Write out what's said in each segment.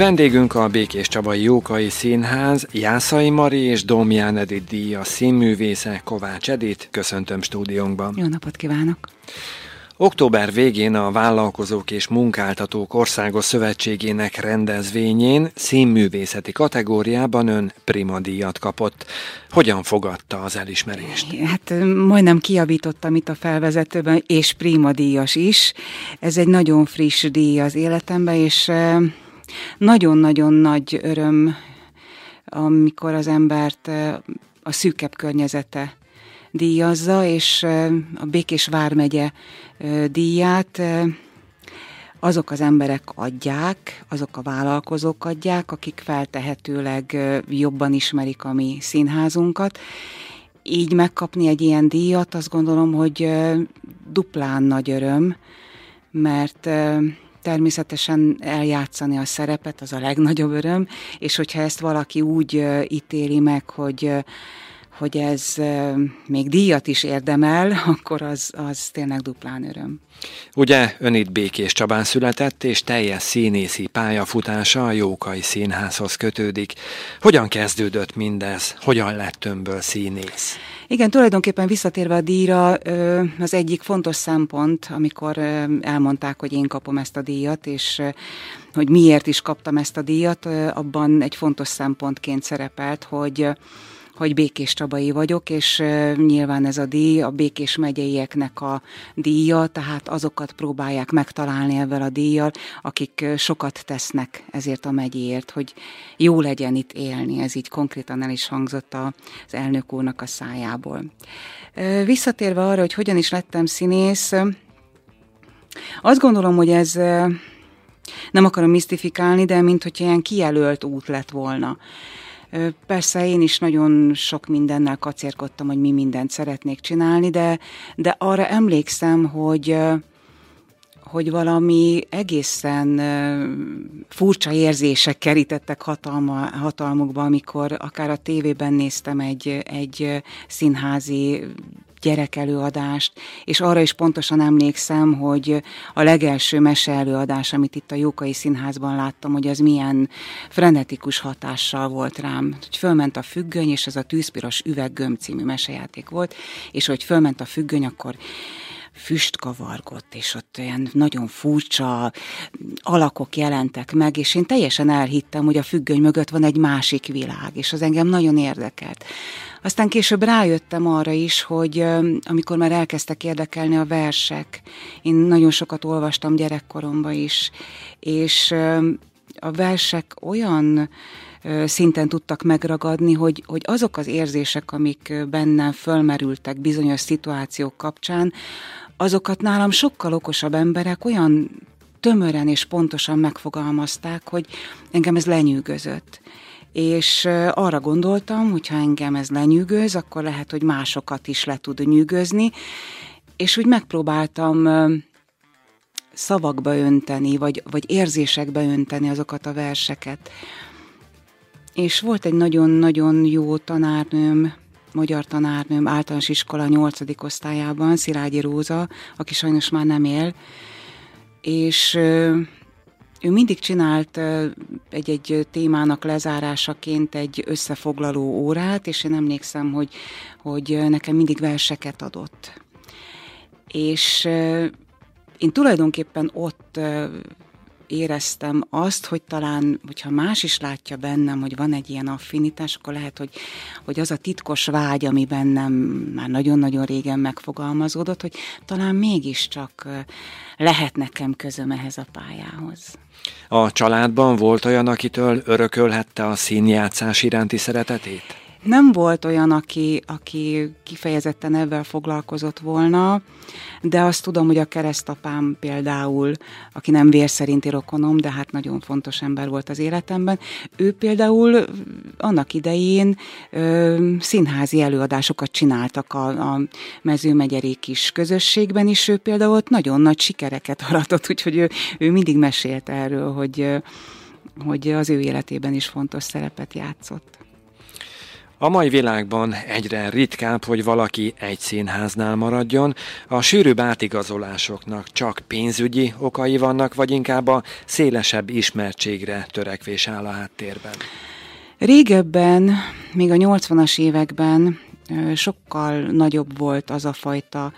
Vendégünk a Békés Csabai Jókai Színház, Jászai Mari és Domján Edith díja színművésze Kovács Edith. Köszöntöm stúdiónkban. Jó napot kívánok! Október végén a Vállalkozók és Munkáltatók Országos Szövetségének rendezvényén színművészeti kategóriában ön Prima díjat kapott. Hogyan fogadta az elismerést? Hát majdnem kiavítottam itt a felvezetőben, és Prima díjas is. Ez egy nagyon friss díj az életemben, és nagyon-nagyon nagy öröm, amikor az embert a szűkebb környezete díjazza, és a Békés Vármegye díját azok az emberek adják, azok a vállalkozók adják, akik feltehetőleg jobban ismerik a mi színházunkat. Így megkapni egy ilyen díjat, azt gondolom, hogy duplán nagy öröm, mert természetesen eljátszani a szerepet, az a legnagyobb öröm, és hogyha ezt valaki úgy ítéli meg, hogy hogy ez még díjat is érdemel, akkor az, az tényleg duplán öröm. Ugye ön itt Békés Csabán született, és teljes színészi pályafutása a Jókai Színházhoz kötődik. Hogyan kezdődött mindez? Hogyan lett önből színész? Igen, tulajdonképpen visszatérve a díjra, az egyik fontos szempont, amikor elmondták, hogy én kapom ezt a díjat, és hogy miért is kaptam ezt a díjat, abban egy fontos szempontként szerepelt, hogy hogy Békés Csabai vagyok, és nyilván ez a díj a Békés megyeieknek a díja, tehát azokat próbálják megtalálni ebben a díjjal, akik sokat tesznek ezért a megyéért, hogy jó legyen itt élni. Ez így konkrétan el is hangzott az elnök úrnak a szájából. Visszatérve arra, hogy hogyan is lettem színész, azt gondolom, hogy ez nem akarom misztifikálni, de mint hogy ilyen kijelölt út lett volna. Persze én is nagyon sok mindennel kacérkodtam, hogy mi mindent szeretnék csinálni, de, de arra emlékszem, hogy hogy valami egészen furcsa érzések kerítettek hatalma, hatalmukba, amikor akár a tévében néztem egy, egy színházi gyerekelőadást, és arra is pontosan emlékszem, hogy a legelső mese előadás, amit itt a Jókai Színházban láttam, hogy az milyen frenetikus hatással volt rám. Hogy fölment a függöny, és ez a tűzpiros üveggömb című mesejáték volt, és hogy fölment a függöny, akkor füst kavargott, és ott olyan nagyon furcsa alakok jelentek meg, és én teljesen elhittem, hogy a függöny mögött van egy másik világ, és az engem nagyon érdekelt. Aztán később rájöttem arra is, hogy amikor már elkezdtek érdekelni a versek, én nagyon sokat olvastam gyerekkoromban is, és a versek olyan szinten tudtak megragadni, hogy, hogy azok az érzések, amik bennem fölmerültek bizonyos szituációk kapcsán, azokat nálam sokkal okosabb emberek olyan tömören és pontosan megfogalmazták, hogy engem ez lenyűgözött. És arra gondoltam, hogy ha engem ez lenyűgöz, akkor lehet, hogy másokat is le tud nyűgözni, és úgy megpróbáltam szavakba önteni, vagy, vagy érzésekbe önteni azokat a verseket. És volt egy nagyon-nagyon jó tanárnőm, magyar tanárnőm általános iskola 8. osztályában, Szilágyi Róza, aki sajnos már nem él, és ő mindig csinált egy-egy témának lezárásaként egy összefoglaló órát, és én emlékszem, hogy, hogy nekem mindig verseket adott. És én tulajdonképpen ott éreztem azt, hogy talán, hogyha más is látja bennem, hogy van egy ilyen affinitás, akkor lehet, hogy, hogy az a titkos vágy, ami bennem már nagyon-nagyon régen megfogalmazódott, hogy talán mégiscsak lehet nekem közöm ehhez a pályához. A családban volt olyan, akitől örökölhette a színjátszás iránti szeretetét? Nem volt olyan, aki, aki kifejezetten ebben foglalkozott volna, de azt tudom, hogy a keresztapám például, aki nem vér szerinti rokonom, de hát nagyon fontos ember volt az életemben, ő például annak idején ö, színházi előadásokat csináltak a, a mezőmegyeri kis közösségben is, ő például ott nagyon nagy sikereket aratott, úgyhogy ő, ő mindig mesélt erről, hogy, hogy az ő életében is fontos szerepet játszott. A mai világban egyre ritkább, hogy valaki egy színháznál maradjon. A sűrűbb átigazolásoknak csak pénzügyi okai vannak, vagy inkább a szélesebb ismertségre törekvés áll a háttérben? Régebben, még a 80-as években sokkal nagyobb volt az a fajta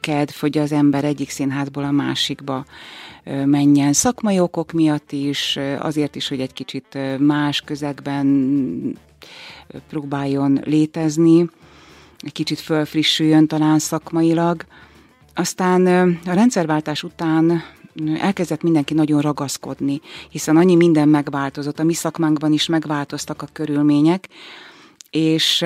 kedv, hogy az ember egyik színházból a másikba menjen. Szakmai okok miatt is, azért is, hogy egy kicsit más közegben próbáljon létezni, egy kicsit fölfrissüljön talán szakmailag. Aztán a rendszerváltás után elkezdett mindenki nagyon ragaszkodni, hiszen annyi minden megváltozott, a mi szakmánkban is megváltoztak a körülmények, és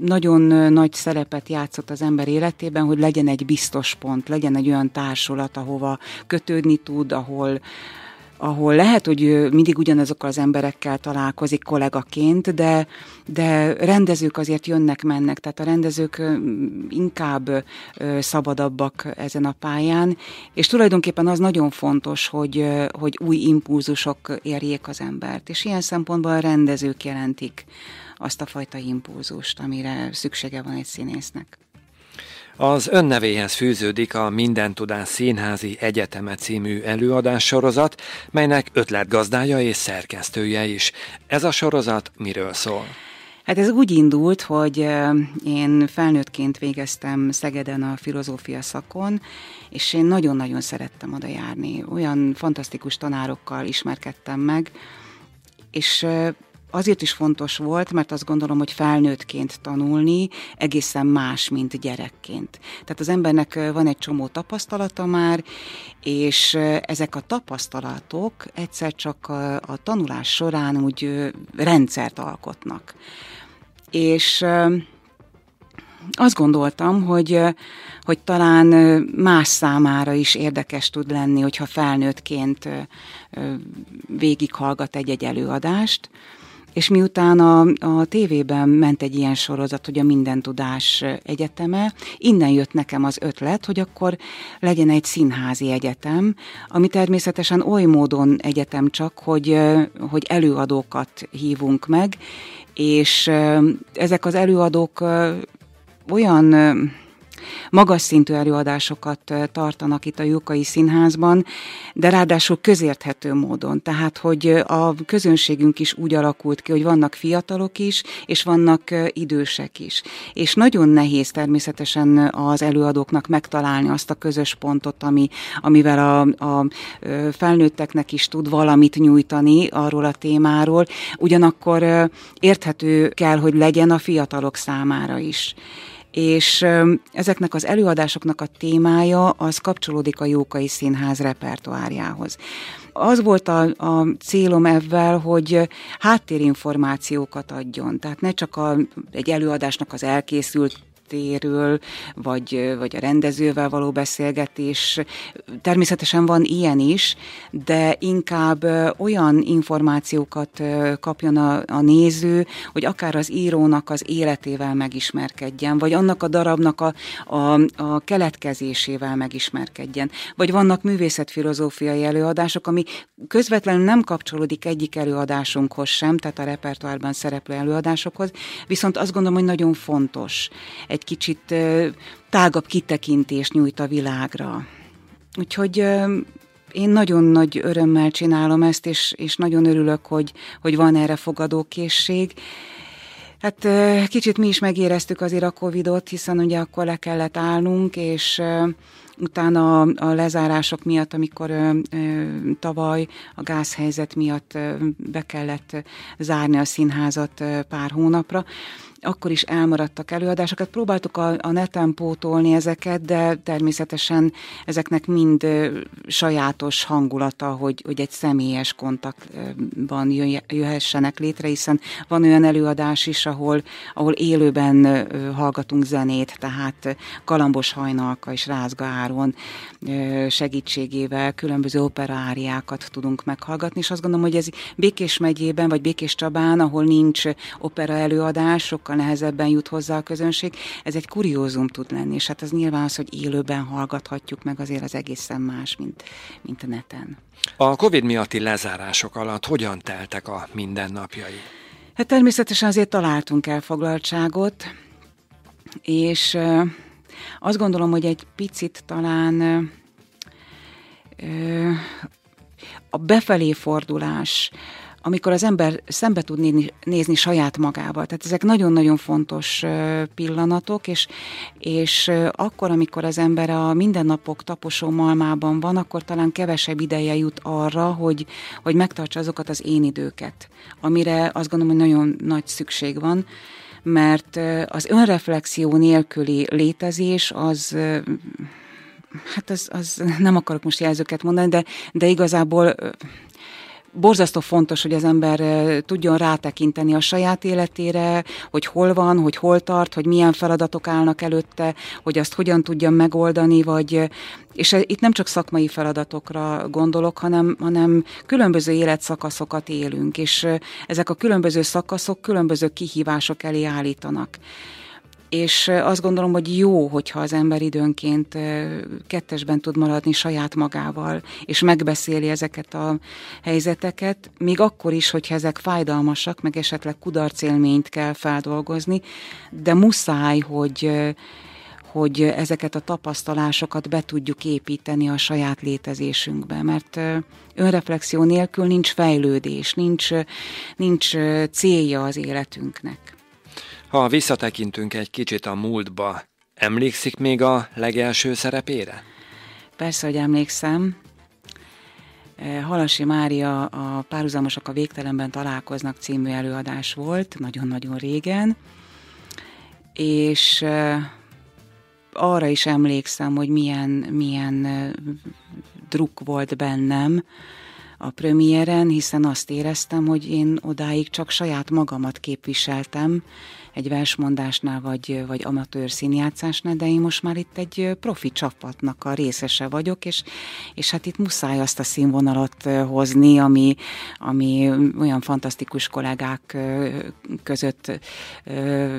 nagyon nagy szerepet játszott az ember életében, hogy legyen egy biztos pont, legyen egy olyan társulat, ahova kötődni tud, ahol, ahol lehet, hogy mindig ugyanazokkal az emberekkel találkozik kollégaként, de, de rendezők azért jönnek-mennek, tehát a rendezők inkább szabadabbak ezen a pályán, és tulajdonképpen az nagyon fontos, hogy, hogy új impulzusok érjék az embert, és ilyen szempontból a rendezők jelentik azt a fajta impulzust, amire szüksége van egy színésznek. Az önnevéhez fűződik a Minden Tudás Színházi Egyeteme című előadássorozat, melynek ötletgazdája és szerkesztője is. Ez a sorozat miről szól? Hát ez úgy indult, hogy én felnőttként végeztem Szegeden a filozófia szakon, és én nagyon-nagyon szerettem oda járni. Olyan fantasztikus tanárokkal ismerkedtem meg, és azért is fontos volt, mert azt gondolom, hogy felnőttként tanulni egészen más, mint gyerekként. Tehát az embernek van egy csomó tapasztalata már, és ezek a tapasztalatok egyszer csak a, a tanulás során úgy rendszert alkotnak. És azt gondoltam, hogy, hogy talán más számára is érdekes tud lenni, hogyha felnőttként végighallgat egy-egy előadást, és miután a, a tévében ment egy ilyen sorozat, hogy a Minden Tudás Egyeteme, innen jött nekem az ötlet, hogy akkor legyen egy színházi egyetem, ami természetesen oly módon egyetem csak, hogy, hogy előadókat hívunk meg, és ezek az előadók olyan magas szintű előadásokat tartanak itt a Jókai Színházban, de ráadásul közérthető módon. Tehát, hogy a közönségünk is úgy alakult ki, hogy vannak fiatalok is, és vannak idősek is. És nagyon nehéz természetesen az előadóknak megtalálni azt a közös pontot, ami, amivel a, a felnőtteknek is tud valamit nyújtani arról a témáról, ugyanakkor érthető kell, hogy legyen a fiatalok számára is és ezeknek az előadásoknak a témája az kapcsolódik a Jókai Színház repertoárjához. Az volt a, a célom ebben, hogy háttérinformációkat adjon, tehát ne csak a, egy előadásnak az elkészült téről, vagy, vagy a rendezővel való beszélgetés. Természetesen van ilyen is, de inkább olyan információkat kapjon a, a néző, hogy akár az írónak az életével megismerkedjen, vagy annak a darabnak a, a, a keletkezésével megismerkedjen. Vagy vannak művészetfilozófiai előadások, ami közvetlenül nem kapcsolódik egyik előadásunkhoz sem, tehát a repertoárban szereplő előadásokhoz, viszont azt gondolom, hogy nagyon fontos egy egy kicsit tágabb kitekintést nyújt a világra. Úgyhogy én nagyon nagy örömmel csinálom ezt, és, és nagyon örülök, hogy, hogy van erre fogadókészség. Hát kicsit mi is megéreztük azért a Covidot, hiszen ugye akkor le kellett állnunk, és utána a, a lezárások miatt, amikor tavaly a gázhelyzet miatt be kellett zárni a színházat pár hónapra, akkor is elmaradtak előadásokat. Próbáltuk a, a neten pótolni ezeket, de természetesen ezeknek mind sajátos hangulata, hogy, hogy egy személyes kontaktban jöhessenek létre, hiszen van olyan előadás is, ahol, ahol élőben hallgatunk zenét, tehát Kalambos Hajnalka és Rázga Áron segítségével különböző operaáriákat tudunk meghallgatni, és azt gondolom, hogy ez Békés megyében, vagy Békés Csabán, ahol nincs opera előadás, sokkal sokkal nehezebben jut hozzá a közönség. Ez egy kuriózum tud lenni, és hát az nyilván az, hogy élőben hallgathatjuk meg, azért az egészen más, mint, mint a neten. A Covid miatti lezárások alatt hogyan teltek a mindennapjai? Hát természetesen azért találtunk elfoglaltságot, és azt gondolom, hogy egy picit talán a befelé fordulás, amikor az ember szembe tud nézni, nézni saját magával. Tehát ezek nagyon-nagyon fontos pillanatok, és, és akkor, amikor az ember a mindennapok taposó malmában van, akkor talán kevesebb ideje jut arra, hogy, hogy megtartsa azokat az én időket, amire azt gondolom, hogy nagyon nagy szükség van, mert az önreflexió nélküli létezés az hát az, az nem akarok most jelzőket mondani, de, de igazából borzasztó fontos, hogy az ember tudjon rátekinteni a saját életére, hogy hol van, hogy hol tart, hogy milyen feladatok állnak előtte, hogy azt hogyan tudja megoldani, vagy és itt nem csak szakmai feladatokra gondolok, hanem, hanem különböző életszakaszokat élünk, és ezek a különböző szakaszok különböző kihívások elé állítanak és azt gondolom, hogy jó, hogyha az ember időnként kettesben tud maradni saját magával, és megbeszéli ezeket a helyzeteket, még akkor is, hogyha ezek fájdalmasak, meg esetleg kudarcélményt kell feldolgozni, de muszáj, hogy hogy ezeket a tapasztalásokat be tudjuk építeni a saját létezésünkbe, mert önreflexió nélkül nincs fejlődés, nincs, nincs célja az életünknek. Ha visszatekintünk egy kicsit a múltba, emlékszik még a legelső szerepére? Persze, hogy emlékszem. Eh, Halasi Mária a Párhuzamosak a végtelenben találkoznak című előadás volt, nagyon-nagyon régen, és eh, arra is emlékszem, hogy milyen, milyen eh, druk volt bennem a premiéren, hiszen azt éreztem, hogy én odáig csak saját magamat képviseltem, egy versmondásnál, vagy, vagy amatőr színjátszásnál, de én most már itt egy profi csapatnak a részese vagyok, és, és hát itt muszáj azt a színvonalat hozni, ami, ami olyan fantasztikus kollégák között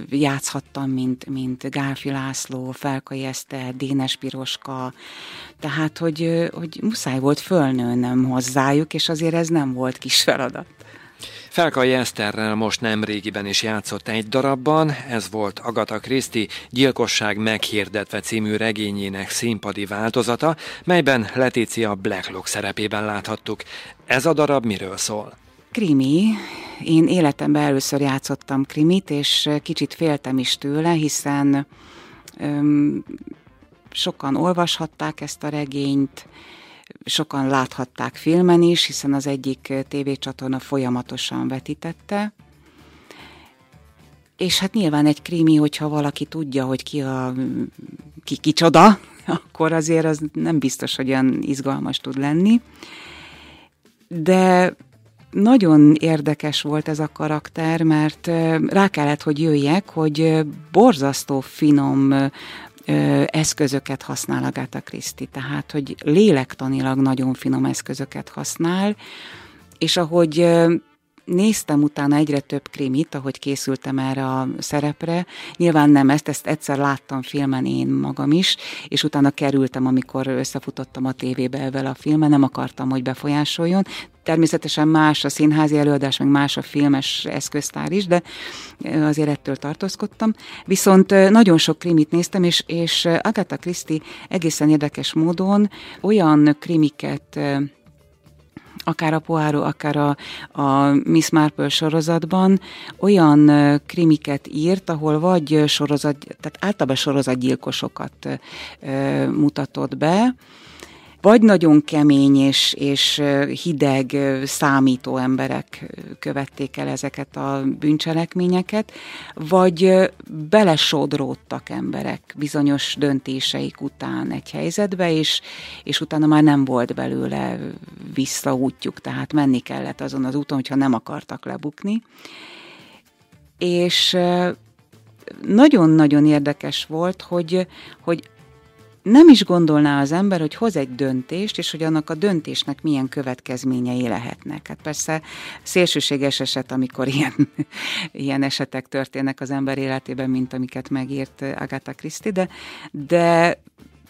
játszhattam, mint, mint Gálfi László, Felkai Eszter, Dénes Piroska, tehát, hogy, hogy muszáj volt fölnőnöm hozzájuk, és azért ez nem volt kis feladat. Felkai Eszterrel most nem régiben is játszott egy darabban, ez volt Agatha Christie Gyilkosság meghirdetve című regényének színpadi változata, melyben Letícia Blacklock szerepében láthattuk. Ez a darab miről szól? Krimi. Én életemben először játszottam krimit, és kicsit féltem is tőle, hiszen öm, sokan olvashatták ezt a regényt, sokan láthatták filmen is, hiszen az egyik tévécsatorna folyamatosan vetítette. És hát nyilván egy krimi, hogyha valaki tudja, hogy ki a ki kicsoda, akkor azért az nem biztos, hogy olyan izgalmas tud lenni. De nagyon érdekes volt ez a karakter, mert rá kellett, hogy jöjjek, hogy borzasztó finom eszközöket használ Agatha Christie, tehát hogy lélektanilag nagyon finom eszközöket használ, és ahogy néztem utána egyre több krimit, ahogy készültem erre a szerepre. Nyilván nem ezt, ezt egyszer láttam filmen én magam is, és utána kerültem, amikor összefutottam a tévébe ezzel a filmen, nem akartam, hogy befolyásoljon. Természetesen más a színházi előadás, meg más a filmes eszköztár is, de azért ettől tartózkodtam. Viszont nagyon sok krimit néztem, és, és Agatha Christie egészen érdekes módon olyan krimiket akár a Poirot, akár a, a Miss Marple sorozatban olyan krimiket írt, ahol vagy sorozat, tehát általában sorozatgyilkosokat mutatott be, vagy nagyon kemény és, és hideg számító emberek követték el ezeket a bűncselekményeket, vagy belesodródtak emberek bizonyos döntéseik után egy helyzetbe, és, és utána már nem volt belőle visszaútjuk, tehát menni kellett azon az úton, hogyha nem akartak lebukni. És nagyon-nagyon érdekes volt, hogy, hogy nem is gondolná az ember, hogy hoz egy döntést, és hogy annak a döntésnek milyen következményei lehetnek. Hát persze szélsőséges eset, amikor ilyen, ilyen esetek történnek az ember életében, mint amiket megírt Agatha Christie, de, de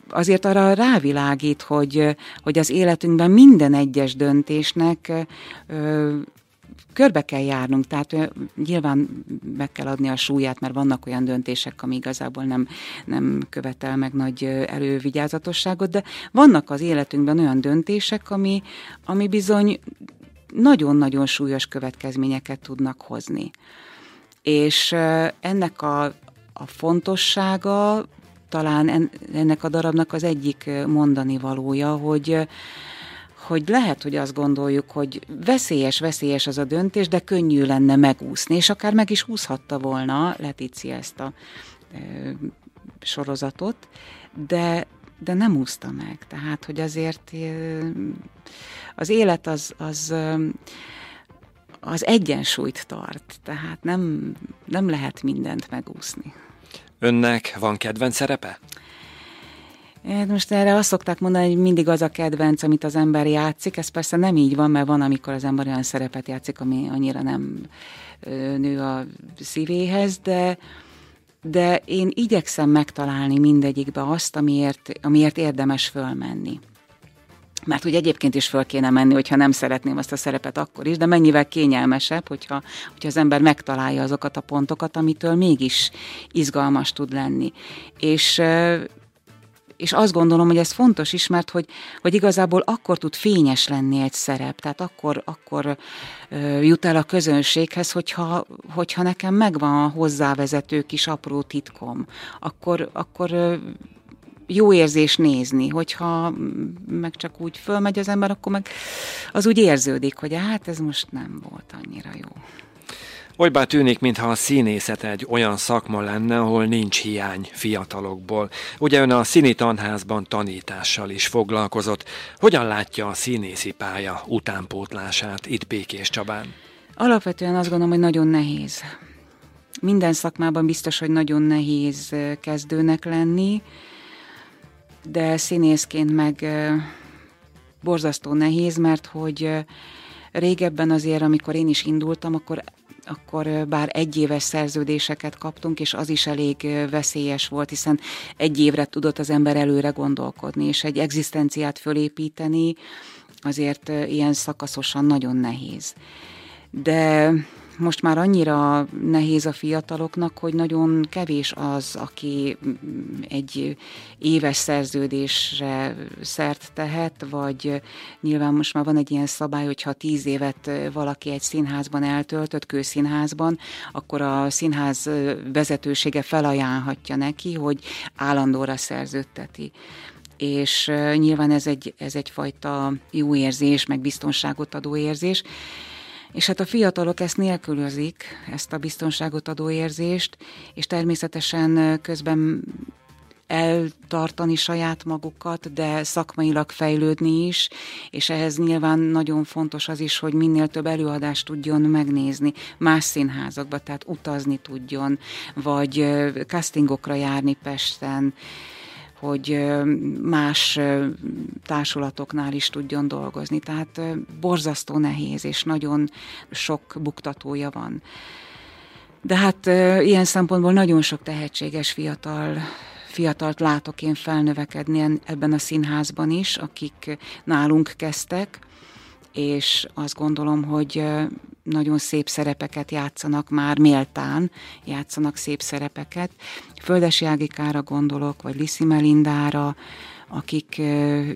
azért arra rávilágít, hogy, hogy az életünkben minden egyes döntésnek körbe kell járnunk, tehát nyilván meg kell adni a súlyát, mert vannak olyan döntések, ami igazából nem, nem követel meg nagy elővigyázatosságot, de vannak az életünkben olyan döntések, ami, ami bizony nagyon-nagyon súlyos következményeket tudnak hozni. És ennek a, a fontossága talán ennek a darabnak az egyik mondani valója, hogy hogy lehet, hogy azt gondoljuk, hogy veszélyes, veszélyes az a döntés, de könnyű lenne megúszni, és akár meg is úszhatta volna Letícia ezt a e, sorozatot, de, de nem úszta meg. Tehát, hogy azért az élet az, az az egyensúlyt tart, tehát nem, nem lehet mindent megúszni. Önnek van kedvenc szerepe? Hát most erre azt szokták mondani, hogy mindig az a kedvenc, amit az ember játszik. Ez persze nem így van, mert van, amikor az ember olyan szerepet játszik, ami annyira nem nő a szívéhez, de, de én igyekszem megtalálni mindegyikbe azt, amiért, amiért érdemes fölmenni. Mert hogy egyébként is föl kéne menni, hogyha nem szeretném azt a szerepet akkor is, de mennyivel kényelmesebb, hogyha, hogyha az ember megtalálja azokat a pontokat, amitől mégis izgalmas tud lenni. És és azt gondolom, hogy ez fontos is, mert hogy, hogy igazából akkor tud fényes lenni egy szerep, tehát akkor, akkor jut el a közönséghez, hogyha, hogyha nekem megvan a hozzávezető kis apró titkom, akkor, akkor jó érzés nézni, hogyha meg csak úgy fölmegy az ember, akkor meg az úgy érződik, hogy hát ez most nem volt annyira jó. Olybá tűnik, mintha a színészet egy olyan szakma lenne, ahol nincs hiány fiatalokból. Ugye ön a színi tanházban tanítással is foglalkozott. Hogyan látja a színészi pálya utánpótlását itt Békés Csabán? Alapvetően azt gondolom, hogy nagyon nehéz. Minden szakmában biztos, hogy nagyon nehéz kezdőnek lenni, de színészként meg borzasztó nehéz, mert hogy régebben azért, amikor én is indultam, akkor akkor bár egyéves szerződéseket kaptunk, és az is elég veszélyes volt, hiszen egy évre tudott az ember előre gondolkodni, és egy egzisztenciát fölépíteni azért ilyen szakaszosan nagyon nehéz. De most már annyira nehéz a fiataloknak, hogy nagyon kevés az, aki egy éves szerződésre szert tehet, vagy nyilván most már van egy ilyen szabály, hogy ha tíz évet valaki egy színházban eltöltött, kőszínházban, akkor a színház vezetősége felajánlhatja neki, hogy állandóra szerződteti. És nyilván ez, egy, ez egyfajta jó érzés, meg biztonságot adó érzés, és hát a fiatalok ezt nélkülözik, ezt a biztonságot adó érzést, és természetesen közben eltartani saját magukat, de szakmailag fejlődni is, és ehhez nyilván nagyon fontos az is, hogy minél több előadást tudjon megnézni más színházakba, tehát utazni tudjon, vagy castingokra járni Pesten, hogy más társulatoknál is tudjon dolgozni. Tehát borzasztó nehéz, és nagyon sok buktatója van. De hát ilyen szempontból nagyon sok tehetséges fiatal fiatalt látok én felnövekedni ebben a színházban is, akik nálunk kezdtek, és azt gondolom, hogy nagyon szép szerepeket játszanak már méltán, játszanak szép szerepeket. Földesi Ágikára gondolok, vagy Liszi Melindára, akik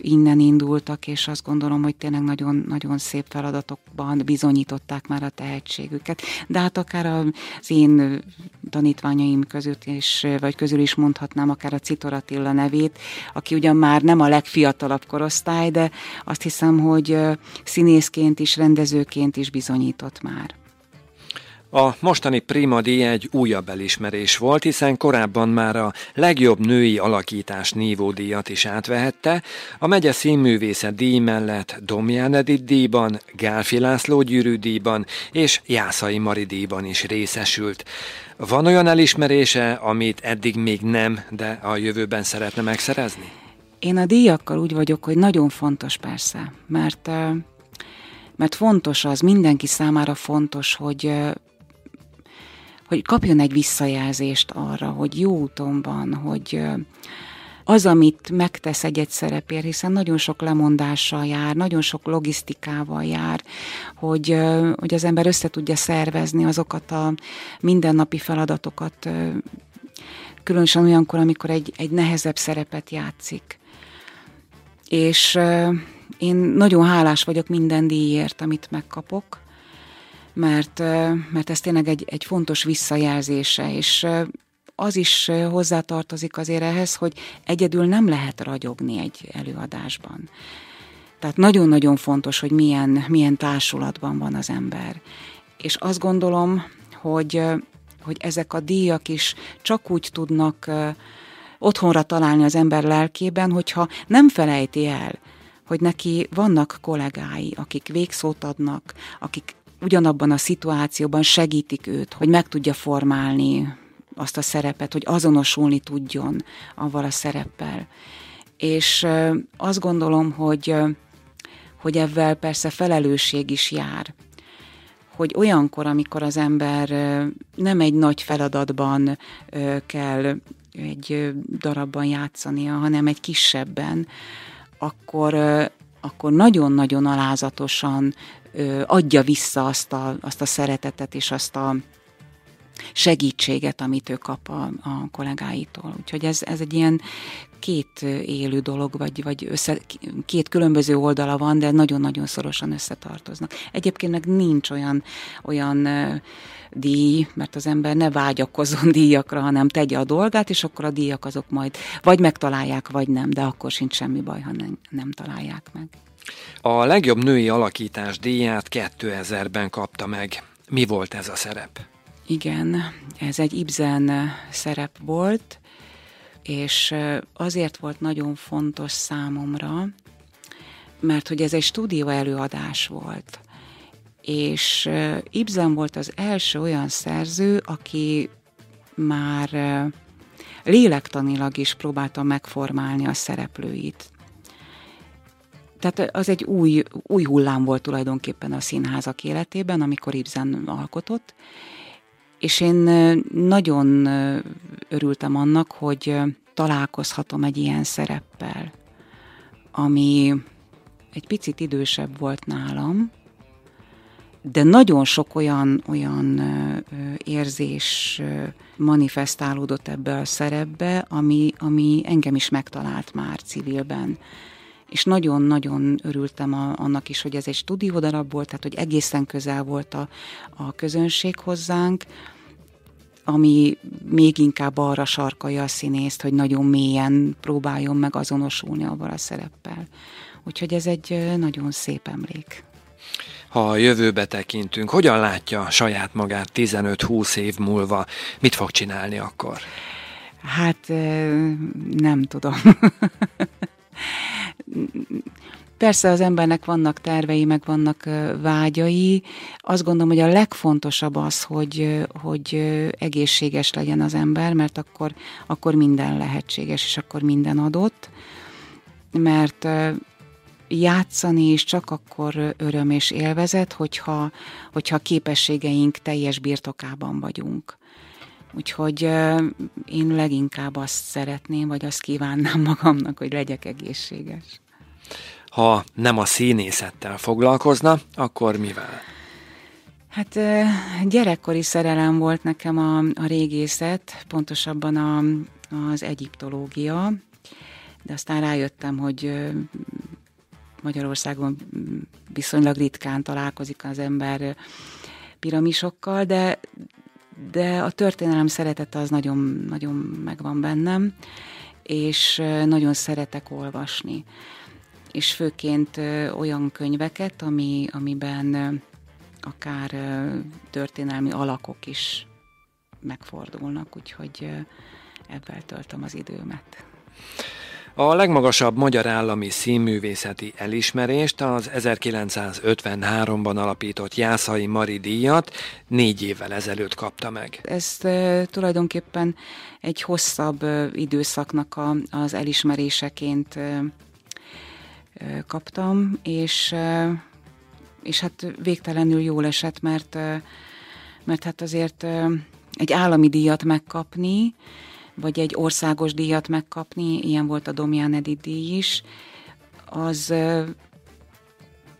innen indultak, és azt gondolom, hogy tényleg nagyon, nagyon szép feladatokban bizonyították már a tehetségüket. De hát akár az én tanítványaim között is, vagy közül is mondhatnám akár a Citor Attila nevét, aki ugyan már nem a legfiatalabb korosztály, de azt hiszem, hogy színészként is, rendezőként is bizonyított már. A mostani Prima díj egy újabb elismerés volt, hiszen korábban már a legjobb női alakítás nívódíjat is átvehette, a megye színművészet díj mellett Domján Edith díjban, Gálfi László gyűrű díjban és Jászai Mari díjban is részesült. Van olyan elismerése, amit eddig még nem, de a jövőben szeretne megszerezni? Én a díjakkal úgy vagyok, hogy nagyon fontos persze, mert mert fontos az, mindenki számára fontos, hogy hogy kapjon egy visszajelzést arra, hogy jó úton van, hogy az, amit megtesz egy-egy szerepért, hiszen nagyon sok lemondással jár, nagyon sok logisztikával jár, hogy, hogy az ember össze tudja szervezni azokat a mindennapi feladatokat, különösen olyankor, amikor egy, egy nehezebb szerepet játszik. És én nagyon hálás vagyok minden díjért, amit megkapok, mert, mert ez tényleg egy, egy fontos visszajelzése, és az is hozzátartozik azért ehhez, hogy egyedül nem lehet ragyogni egy előadásban. Tehát nagyon-nagyon fontos, hogy milyen, milyen társulatban van az ember. És azt gondolom, hogy, hogy ezek a díjak is csak úgy tudnak otthonra találni az ember lelkében, hogyha nem felejti el, hogy neki vannak kollégái, akik végszót adnak, akik ugyanabban a szituációban segítik őt, hogy meg tudja formálni azt a szerepet, hogy azonosulni tudjon avval a szereppel. És azt gondolom, hogy, hogy ebben persze felelősség is jár, hogy olyankor, amikor az ember nem egy nagy feladatban kell egy darabban játszania, hanem egy kisebben, akkor, akkor nagyon-nagyon alázatosan adja vissza azt a, azt a szeretetet és azt a segítséget, amit ő kap a, a kollégáitól. Úgyhogy ez, ez egy ilyen két élő dolog, vagy, vagy össze, két különböző oldala van, de nagyon-nagyon szorosan összetartoznak. Egyébként meg nincs olyan, olyan díj, mert az ember ne vágyakozzon díjakra, hanem tegye a dolgát, és akkor a díjak azok majd vagy megtalálják, vagy nem, de akkor sincs semmi baj, ha nem, nem találják meg. A legjobb női alakítás díját 2000-ben kapta meg. Mi volt ez a szerep? Igen, ez egy Ibsen szerep volt, és azért volt nagyon fontos számomra, mert hogy ez egy stúdió előadás volt. És Ibsen volt az első olyan szerző, aki már lélektanilag is próbálta megformálni a szereplőit. Tehát az egy új, új hullám volt tulajdonképpen a színházak életében, amikor Ibsen alkotott, és én nagyon örültem annak, hogy találkozhatom egy ilyen szereppel, ami egy picit idősebb volt nálam, de nagyon sok olyan, olyan érzés manifestálódott ebbe a szerepbe, ami, ami engem is megtalált már civilben és nagyon-nagyon örültem a, annak is, hogy ez egy stúdiódarab volt, tehát hogy egészen közel volt a, a közönség hozzánk, ami még inkább arra sarkalja a színészt, hogy nagyon mélyen próbáljon meg azonosulni avval a szereppel. Úgyhogy ez egy nagyon szép emlék. Ha a jövőbe tekintünk, hogyan látja saját magát 15-20 év múlva? Mit fog csinálni akkor? Hát nem tudom. Persze az embernek vannak tervei, meg vannak vágyai. Azt gondolom, hogy a legfontosabb az, hogy, hogy egészséges legyen az ember, mert akkor, akkor minden lehetséges, és akkor minden adott. Mert játszani is csak akkor öröm és élvezet, hogyha, hogyha képességeink teljes birtokában vagyunk. Úgyhogy én leginkább azt szeretném, vagy azt kívánnám magamnak, hogy legyek egészséges. Ha nem a színészettel foglalkozna, akkor mivel? Hát gyerekkori szerelem volt nekem a, a régészet, pontosabban a, az egyiptológia, de aztán rájöttem, hogy Magyarországon viszonylag ritkán találkozik az ember piramisokkal, de, de a történelem szeretete az nagyon, nagyon megvan bennem, és nagyon szeretek olvasni. És főként olyan könyveket, ami, amiben akár történelmi alakok is megfordulnak, úgyhogy ebben töltöm az időmet. A legmagasabb magyar állami színművészeti elismerést az 1953-ban alapított Jászai Mari díjat négy évvel ezelőtt kapta meg. Ez e, tulajdonképpen egy hosszabb e, időszaknak a, az elismeréseként e, e, kaptam, és, e, és hát végtelenül jól esett, mert, e, mert hát azért egy állami díjat megkapni, vagy egy országos díjat megkapni, ilyen volt a Domján Edith díj is, az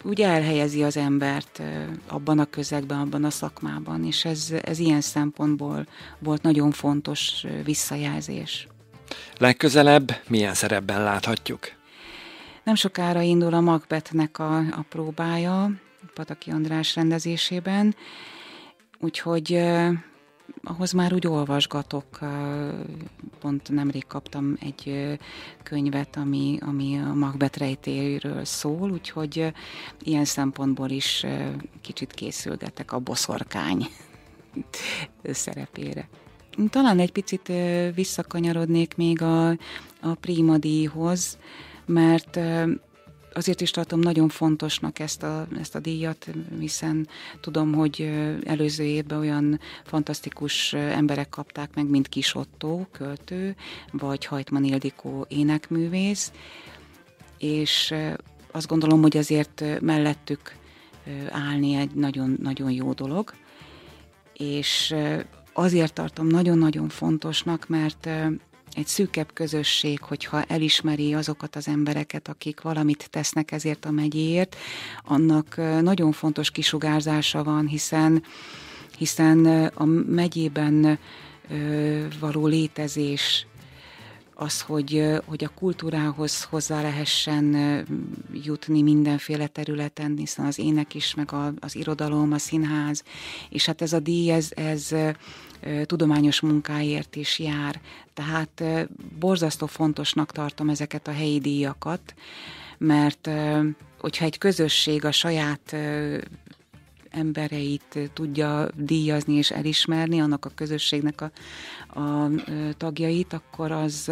úgy elhelyezi az embert abban a közegben, abban a szakmában, és ez, ez ilyen szempontból volt nagyon fontos visszajelzés. Legközelebb milyen szerepben láthatjuk? Nem sokára indul a Macbethnek a, a próbája, Pataki András rendezésében, úgyhogy ahhoz már úgy olvasgatok. Pont nemrég kaptam egy könyvet, ami, ami a Macbeth rejtéről szól, úgyhogy ilyen szempontból is kicsit készülgetek a boszorkány szerepére. Talán egy picit visszakanyarodnék még a, a Primadíjhoz, mert azért is tartom nagyon fontosnak ezt a, ezt a díjat, hiszen tudom, hogy előző évben olyan fantasztikus emberek kapták meg, mint Kis Otto, költő, vagy Hajtman Ildikó énekművész, és azt gondolom, hogy azért mellettük állni egy nagyon-nagyon jó dolog, és azért tartom nagyon-nagyon fontosnak, mert egy szűkebb közösség, hogyha elismeri azokat az embereket, akik valamit tesznek ezért a megyéért, annak nagyon fontos kisugárzása van, hiszen, hiszen a megyében való létezés, az, hogy, hogy a kultúrához hozzá lehessen jutni mindenféle területen, hiszen az ének is, meg a, az irodalom, a színház, és hát ez a díj, ez, ez tudományos munkáért is jár. Tehát borzasztó fontosnak tartom ezeket a helyi díjakat, mert hogyha egy közösség a saját embereit tudja díjazni és elismerni, annak a közösségnek a, a tagjait, akkor az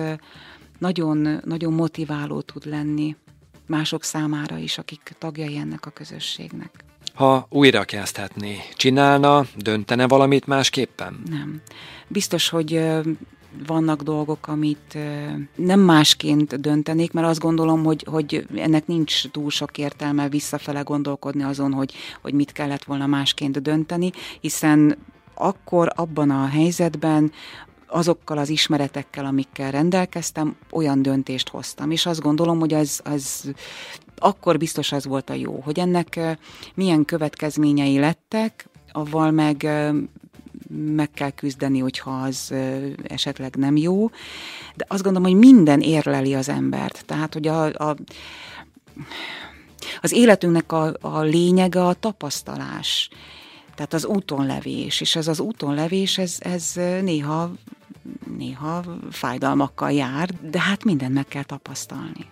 nagyon, nagyon motiváló tud lenni mások számára is, akik tagjai ennek a közösségnek. Ha újra kezdhetné, csinálna, döntene valamit másképpen? Nem. Biztos, hogy vannak dolgok, amit nem másként döntenék, mert azt gondolom, hogy, hogy ennek nincs túl sok értelme visszafele gondolkodni azon, hogy, hogy mit kellett volna másként dönteni, hiszen akkor abban a helyzetben azokkal az ismeretekkel, amikkel rendelkeztem, olyan döntést hoztam. És azt gondolom, hogy az, az akkor biztos az volt a jó, hogy ennek milyen következményei lettek, avval meg meg kell küzdeni, hogyha az esetleg nem jó. De azt gondolom, hogy minden érleli az embert. Tehát, hogy a, a az életünknek a, a lényege a tapasztalás. Tehát az útonlevés, és ez az útonlevés, ez, ez néha, néha fájdalmakkal jár, de hát mindent meg kell tapasztalni.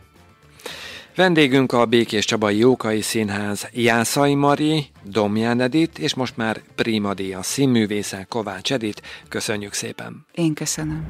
Vendégünk a Békés Csabai Jókai Színház Jászai Mari, Domján Edit, és most már Prima Dia színművésze Kovács Edit. Köszönjük szépen! Én köszönöm.